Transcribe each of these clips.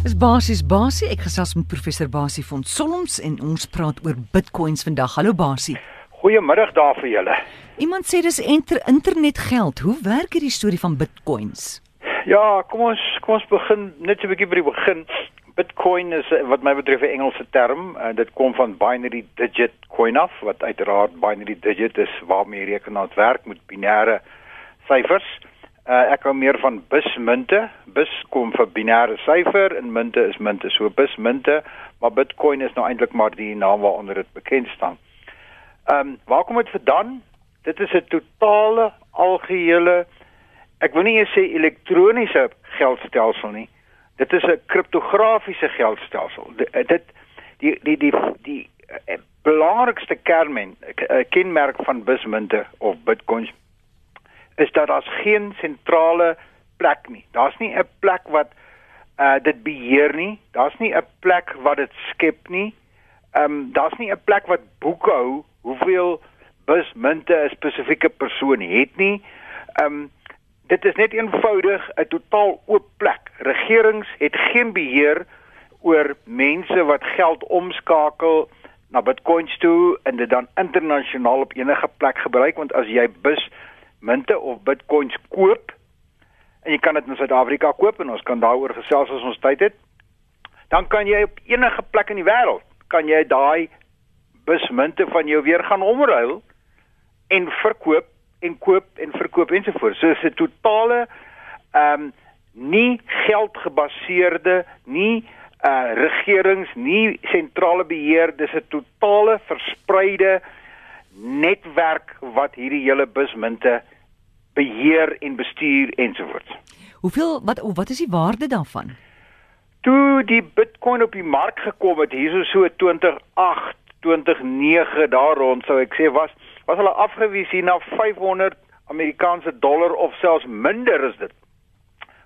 Dis basies basie. Ek gesels met professor Basie van Solms en ons praat oor Bitcoins vandag. Hallo Basie. Goeiemiddag daar vir julle. Iemand sê dis inter internetgeld. Hoe werk hierdie storie van Bitcoins? Ja, kom ons kom ons begin net so 'n bietjie by die begin. Bitcoin is eh, wat my betref 'n Engelse term. Uh, dit kom van binary digit coin af wat uiteraard binary digit is waarmee rekenaars werk met binêre syfers. Uh, ek hou meer van busmunte. Bus kom vir binêre syfer en munte is munte. So busmunte, maar Bitcoin is nou eintlik maar die naam waaronder dit bekend staan. Ehm um, waar kom dit vandaan? Dit is 'n totale algehele ek wil nie eens sê elektroniese geldstelsel nie. Dit is 'n kriptografiese geldstelsel. Eh, dit die die die die, die uh, belangrikste kernmen uh, kenmerk van busmunte of bitcoins is dat daar's geen sentrale plek nie. Daar's nie 'n plek wat uh dit beheer nie. Daar's nie 'n plek wat dit skep nie. Ehm um, daar's nie 'n plek wat boekhou hoeveel busmunte 'n spesifieke persoon het nie. Ehm um, dit is net eenvoudig 'n totaal oop plek. Regerings het geen beheer oor mense wat geld omskakel na bitcoins toe en dit dan internasionaal op enige plek gebruik want as jy bus munte of bitcoins koop. En jy kan dit in Suid-Afrika koop en ons kan daaroor gesels as ons tyd het. Dan kan jy op enige plek in die wêreld kan jy daai busmunte van jou weer gaan omruil en verkoop en koop en verkoop ensovoorts. So is 'n totale ehm um, nie geldgebaseerde, nie uh regerings, nie sentrale beheer, dis 'n totale verspreide netwerk wat hierdie hele busmunte beheer en bestuur ensovoorts. Hoeveel wat wat is die waarde daarvan? Toe die Bitcoin op die mark gekom het hierso so 2008, 2009 daar rond sou ek sê was was hulle afgewys hier na 500 Amerikaanse dollar of selfs minder is dit.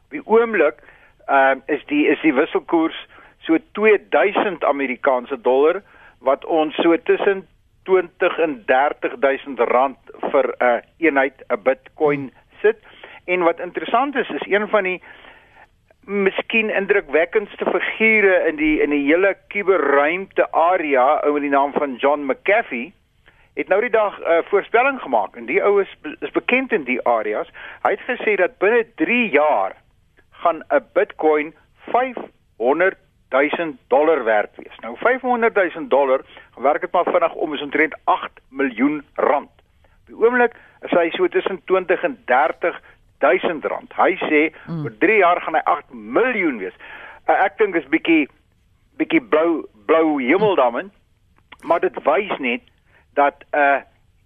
Op die oomblik ehm uh, is die is die wisselkoers so 2000 Amerikaanse dollar wat ons so tussen 20 en 30000 rand vir 'n uh, eenheid 'n Bitcoin sit. En wat interessant is, is een van die miskien indrukwekkendste figure in die in die hele kuberruimte area, ou met die naam van John McAfee, het nou die dag 'n uh, voorspelling gemaak en die ou is is bekend in die areas. Hy het gesê dat binne 3 jaar gaan 'n Bitcoin 500 000 dollar werd wees. Nou 500 000 dollar, werk dit maar vinnig om is omtrent 8 miljoen rand. Op die oomblik is hy so tussen 20 en 30 000 rand. Hy sê mm. oor 3 jaar gaan hy 8 miljoen wees. Uh, ek dink is bietjie bietjie blou blou hemel daarin. Maar dit wys net dat uh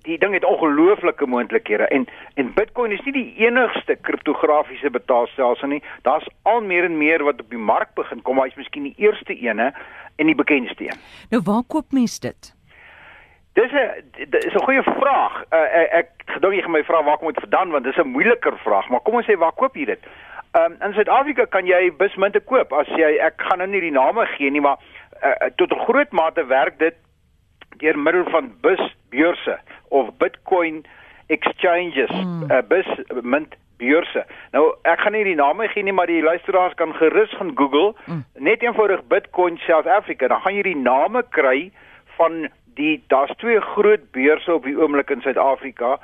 die ding het ongelooflike moontlikhede en en Bitcoin is nie die enigste kriptografiese betaalstelsel nie. Daar's al meer en meer wat op die mark begin kom, maar hy's miskien die eerste ene en die bekendste een. Nou waar koop mens dit? Dis 'n dis 'n goeie vraag. Uh, ek gedink jy gaan my vra waar kom dit vandaan want dis 'n moeiliker vraag, maar kom ons sê waar koop jy dit? Ehm um, in Suid-Afrika kan jy busmunte koop as jy ek gaan nou nie die name gee nie, maar uh, tot 'n groot mate werk dit deur middel van busbeurse of Bitcoin exchanges, mm. uh, busmunt beurse. Nou ek gaan nie die name gee nie, maar die luisteraars kan gerus gaan Google mm. net eenvoudig Bitcoin South Africa. Dan gaan jy die name kry van die daar's twee groot beurse op die oomblik in Suid-Afrika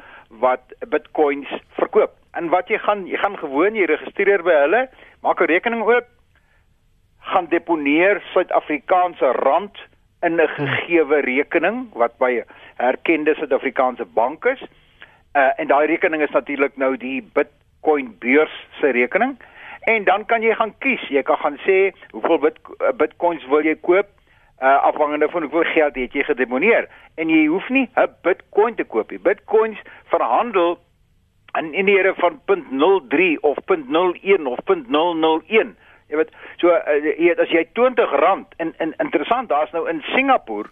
wat Bitcoins verkoop. En wat jy gaan jy gaan gewoon jy registreer by hulle, maak 'n rekening oop, gaan deponeer Suid-Afrikaanse rand in 'n gegeewe rekening wat by erkende Suid-Afrikaanse banke is. Uh en daai rekening is natuurlik nou die Bitcoin beurs se rekening. En dan kan jy gaan kies. Jy kan gaan sê hoeveel bit, Bitcoins wil jy koop? Uh afhangende van hoeveel geld het jy gedeponeer. En jy hoef nie 'n Bitcoin te koop nie. Bitcoins verhandel in in die ere van 0.03 of 0.01 of 0.001 Jy weet, so uh, jy weet as jy 20 rand en, en interessant, daar's nou in Singapore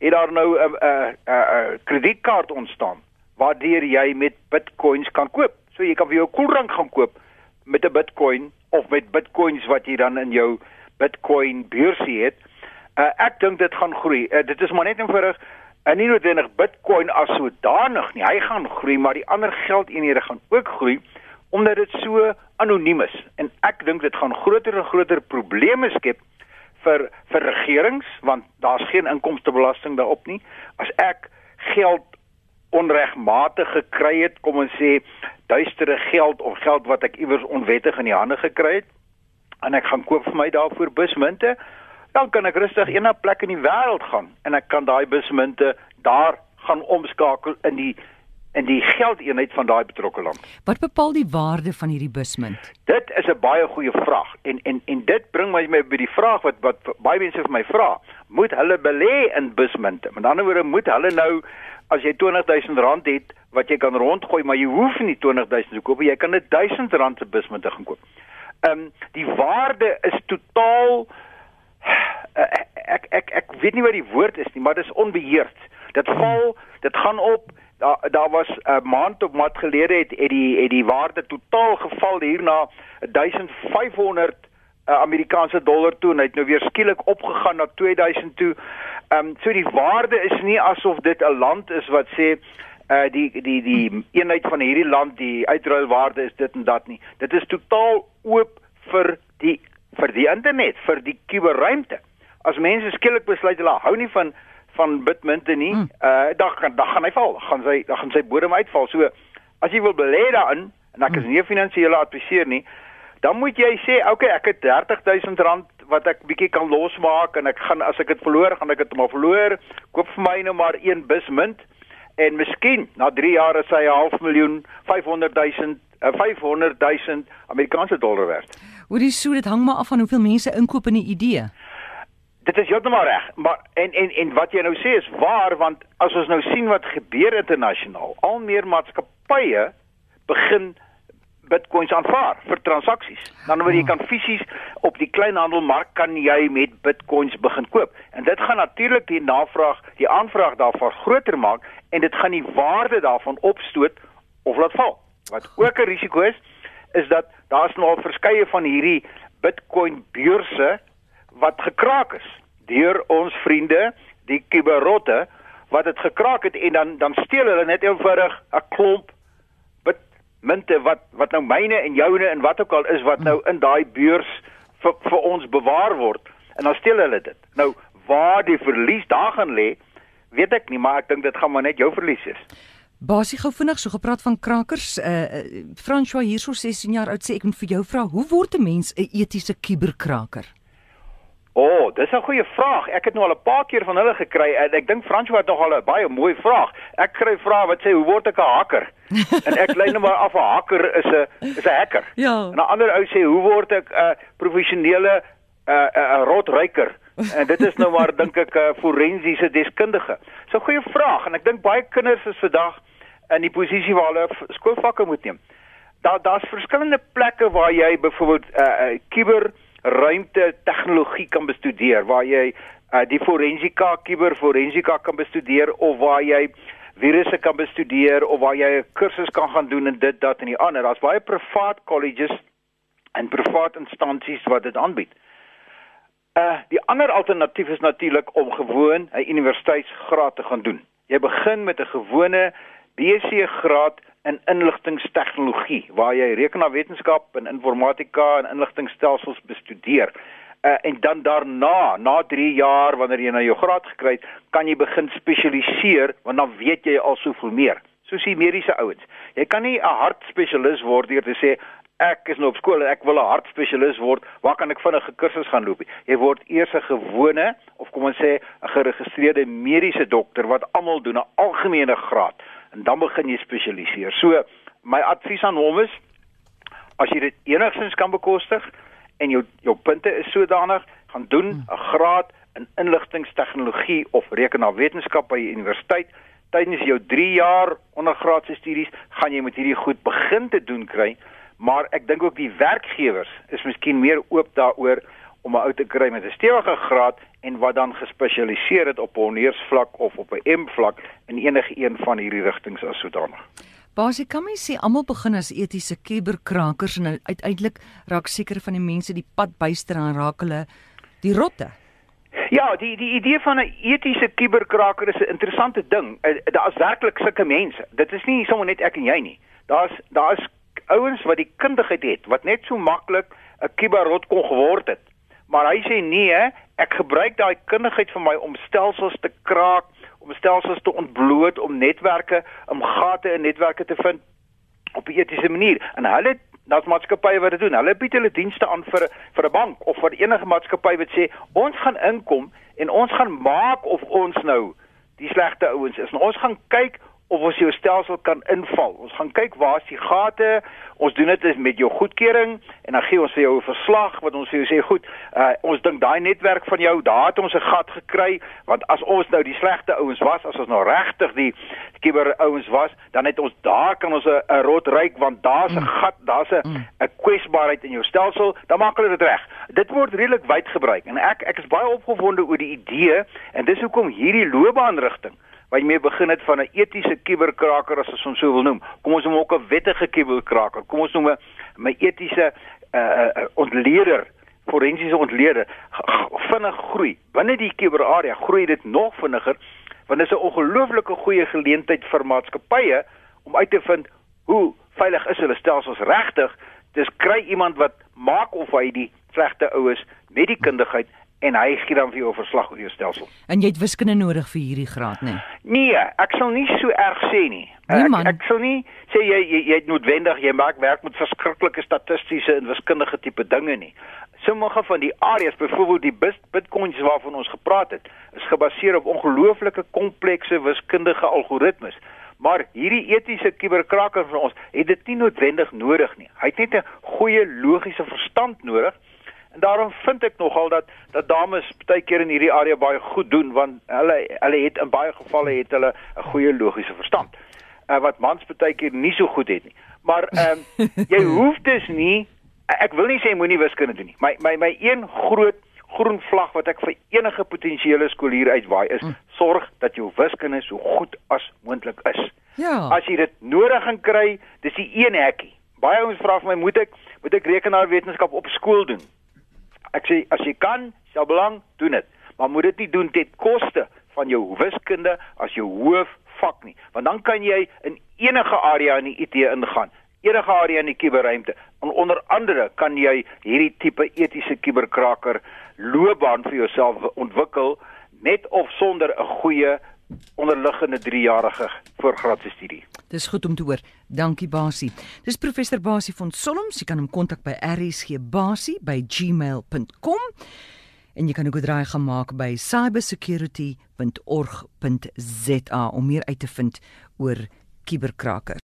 het daar nou 'n 'n 'n kredietkaart ontstaan waardeur jy met Bitcoins kan koop. So jy kan vir jou koeldrank gaan koop met 'n Bitcoin of met Bitcoins wat jy dan in jou Bitcoin beursie het. Uh, ek dink dit gaan groei. Uh, dit is maar net eenvoudig en nie noodwendig Bitcoin as sodanig nie. Hy gaan groei, maar die ander geldeenhede gaan ook groei omdat dit so anoniem is. En ek dink dit gaan groter en groter probleme skep vir vir regerings want daar's geen inkomstebelasting daarop nie. As ek geld onregmatig gekry het, kom ons sê duistere geld of geld wat ek iewers onwettig in die hande gekry het en ek gaan koop vir my daarvoor busmunte, dan kan ek rustig eendag plek in die wêreld gaan en ek kan daai busmunte daar gaan omskakel in die in die geldeenheid van daai betrokke land. Wat bepaal die waarde van hierdie busmunt? Dit is 'n baie goeie vraag en en en dit bring my by die vraag wat wat baie mense vir my vra. Moet hulle belê in busmunte? Met ander woorde, moet hulle nou as jy 20000 rand het wat jy kan rondgooi, maar jy hoef nie 20000 te koop. Jy kan 'n 1000 rand se busmunte gaan koop. Ehm um, die waarde is totaal ek, ek ek ek weet nie wat die woord is nie, maar dit is onbeheerd. Dit val, dit gaan op. Daar daar was 'n uh, maand op mat gelede het het die het die waarde totaal geval hierna 1500 uh, Amerikaanse dollar toe en hy het nou weer skielik opgegaan na 2000 toe. Ehm um, so die waarde is nie asof dit 'n land is wat sê uh die die die eenheid van hierdie land die uitruilwaarde is dit en dat nie. Dit is totaal oop vir die vir die internet, vir die kuberruimte. As mense skielik besluit hulle hou nie van van bitmunte nie, hmm. uh dan gaan dan gaan hy val. Gaan sy dan gaan sy bodem uitval. So as jy wil belê daarin en ek is hmm. nie 'n finansiële adviseur nie, dan moet jy sê, "Oké, okay, ek het R30000 wat ek bietjie kan losmaak en ek gaan as ek dit verloor, gaan ek dit maar verloor. Koop vir my nou maar een busmunt en miskien na 3 jaar is hy 'n half miljoen, 500 000 500 000 Amerikaanse dollar werd. Hoorie, so dit hang maar af van hoeveel mense inkoop in 'n idee. Dit is heeltemal reg, maar en en en wat jy nou sê is waar want as ons nou sien wat gebeur internasionaal, al meer maatskappye begin bitcoins aanvaar vir transaksies. Dan word jy kan fisies op die kleinhandelmark kan jy met bitcoins begin koop. En dit gaan natuurlik die navraag, die aanvraag daarvoor groter maak en dit gaan die waarde daarvan opstoot of laat val. Wat ook 'n risiko is, is dat daar's nou al verskeie van hierdie bitcoin beurse wat gekraak is deur ons vriende, die kiberotte wat dit gekraak het en dan dan steel hulle net eenvoudig 'n klomp munte wat wat nou myne en joune en wat ook al is wat nou in daai beurs vir vir ons bewaar word en dan steel hulle dit. Nou waar die verlies daar gaan lê, weet ek nie, maar ek dink dit gaan maar net jou verlies is. Basie gou vinnig so gepraat van krakers. Uh, uh François hierso 16 jaar oud sê ek moet vir jou vra, hoe word 'n mens 'n etiese kuberkraker? O, oh, dis 'n goeie vraag. Ek het nou al 'n paar keer van hulle gekry en ek dink François het nog al 'n baie mooi vraag. Ek kry vrae wat sê hoe word ek 'n hacker? en ek lei nou maar af 'n hacker is 'n is 'n hacker. Ja. En 'n ander ou sê hoe word ek 'n uh, professionele 'n uh, 'n uh, rotryker? en dit is nou maar dink ek 'n uh, forensiese deskundige. So goeie vraag en ek dink baie kinders is vandag in die posisie waar hulle skoolvakke moet neem. Daar daar's verskillende plekke waar jy byvoorbeeld 'n uh, uh, kiber ruimte tegnologie kan bestudeer waar jy uh, die forensika kuberforensika kan bestudeer of waar jy virusse kan bestudeer of waar jy 'n kursus kan gaan doen en dit dat en die ander daar's baie privaat colleges en privaat instansies wat dit aanbied. Uh die ander alternatief is natuurlik om gewoon 'n universiteitsgraad te gaan doen. Jy begin met 'n gewone BSc graad in inligtingstegnologie waar jy rekenaarwetenskap en informatika en inligtingstelsels bestudeer. Uh, en dan daarna, na 3 jaar wanneer jy nou jou graad gekry het, kan jy begin spesialiseer want dan weet jy al soveel meer. Soos die mediese ouens. Jy kan nie 'n hartspesialis word deur te sê ek is nou op skool en ek wil 'n hartspesialis word. Waar kan ek vinnig 'n kursus gaan loop? Jy word eers 'n gewone of kom ons sê 'n geregistreerde mediese dokter wat almal doen 'n algemene graad en dan begin jy spesialiseer. So my advies aan hom is as jy dit enigstens kan bekostig en jou jou punte is sodanig, gaan doen hmm. 'n graad in inligtingstegnologie of rekenaarwetenskap by die universiteit. Tydens jou 3 jaar ondergraadse studies gaan jy met hierdie goed begin te doen kry, maar ek dink ook die werkgewers is miskien meer oop daaroor om 'n ou te kry met 'n stewige graad en wat dan gespesialiseer het op 'n honeursvlak of op 'n M-vlak in enige een van hierdie rigtings as sodanig. Basie kan mens sê almal begin as etiese kuberkrakers en uiteindelik raak seker van die mense die pad byster en raak hulle die rotte. Ja, die die idee van 'n etiese kuberkraker is 'n interessante ding. Eh, Daar's werklik sulke mense. Dit is nie sommer net ek en jy nie. Daar's daar's ouens wat die kundigheid het wat net so maklik 'n kiberrot kon geword het. Maar hy sê nee, ek gebruik daai kundigheid vir my om stelsels te kraak, om stelsels te ontbloot, om netwerke, om gate in netwerke te vind op 'n etiese manier. En hulle daar's maatskappye wat dit doen. Hulle bied hulle dienste aan vir vir 'n bank of vir enige maatskappy wat sê ons gaan inkom en ons gaan maak of ons nou die slegte ouens is. En ons gaan kyk of ons jou stelsel kan inval. Ons gaan kyk waar is die gate. Ons doen dit met jou goedkeuring en dan gee ons vir jou 'n verslag wat ons vir jou sê, "Goed, uh, ons dink daai netwerk van jou, daar het ons 'n gat gekry, want as ons nou die slegte ouens was, as ons nou regtig die kiber ouens was, dan het ons daar kan ons 'n rot ryk want daar's 'n mm. gat, daar's 'n 'n mm. kwesbaarheid in jou stelsel, dan maak hulle dit reg." Dit word redelik wyd gebruik en ek ek is baie opgewonde oor die idee en dis hoekom hierdie loopbaanrigting wat jy mee begin het van 'n etiese kuberkraker as ons hom so wil noem. Kom ons noem ook 'n wettige kuberkraker. Kom ons noem 'n my etiese uh, ontleder, forensiese ontleder vinnig groei. Binne die kuberarea groei dit nog vinniger want dit is 'n ongelooflike goeie geleentheid vir maatskappye om uit te vind hoe veilig is hulle stelsels regtig. Dis kry iemand wat maak of hy die slegte oues met die kundigheid en hy gee dan vir jou 'n verslag oor jou stelsel. En jy het wiskunde nodig vir hierdie graad, né? Nee? nee, ek sal nie so erg sê nie. nee ek, ek sal nie sê jy jy, jy het noodwendig jy maak werk met verskriklike statistiese en wiskundige tipe dinge nie. Sommige van die areas, byvoorbeeld die bitcoins waarvan ons gepraat het, is gebaseer op ongelooflike komplekse wiskundige algoritmes. Maar hierdie etiese kuberkraker vir ons het dit nie noodwendig nodig nie. Hy het net 'n goeie logiese verstand nodig En daarom vind ek nogal dat dat dames baie keer in hierdie area baie goed doen want hulle hulle het in baie gevalle het hulle 'n goeie logiese verstand. Uh, wat mans baie keer nie so goed het nie. Maar ehm um, jy hoef dus nie ek wil nie sê moenie wiskunde doen nie. My my my een groot groen vlag wat ek vir enige potensiële skoolier uitwaai is mm. sorg dat jou wiskunde so goed as moontlik is. Ja. As jy dit nodig gaan kry, dis die een hekkie. Baie ouens vra vir my, moet ek moet ek rekenaarwetenskap op skool doen? Ek sê as jy kan, stel belang, doen dit. Maar moet dit nie doen ten koste van jou wiskunde as jou hoofvak nie, want dan kan jy in enige area in die IT ingaan, enige area in die kuberruimte. En onder andere kan jy hierdie tipe etiese kuberkraker loopbaan vir jouself ontwikkel met of sonder 'n goeie onderliggende 3-jarige voorgraadse studie. Dis goed om te hoor. Dankie Basie. Dis professor Basie van Solms. Jy kan hom kontak by rsgbasie@gmail.com en jy kan ook 'n draai gaan maak by cybersecurity.org.za om meer uit te vind oor kuberkrakers.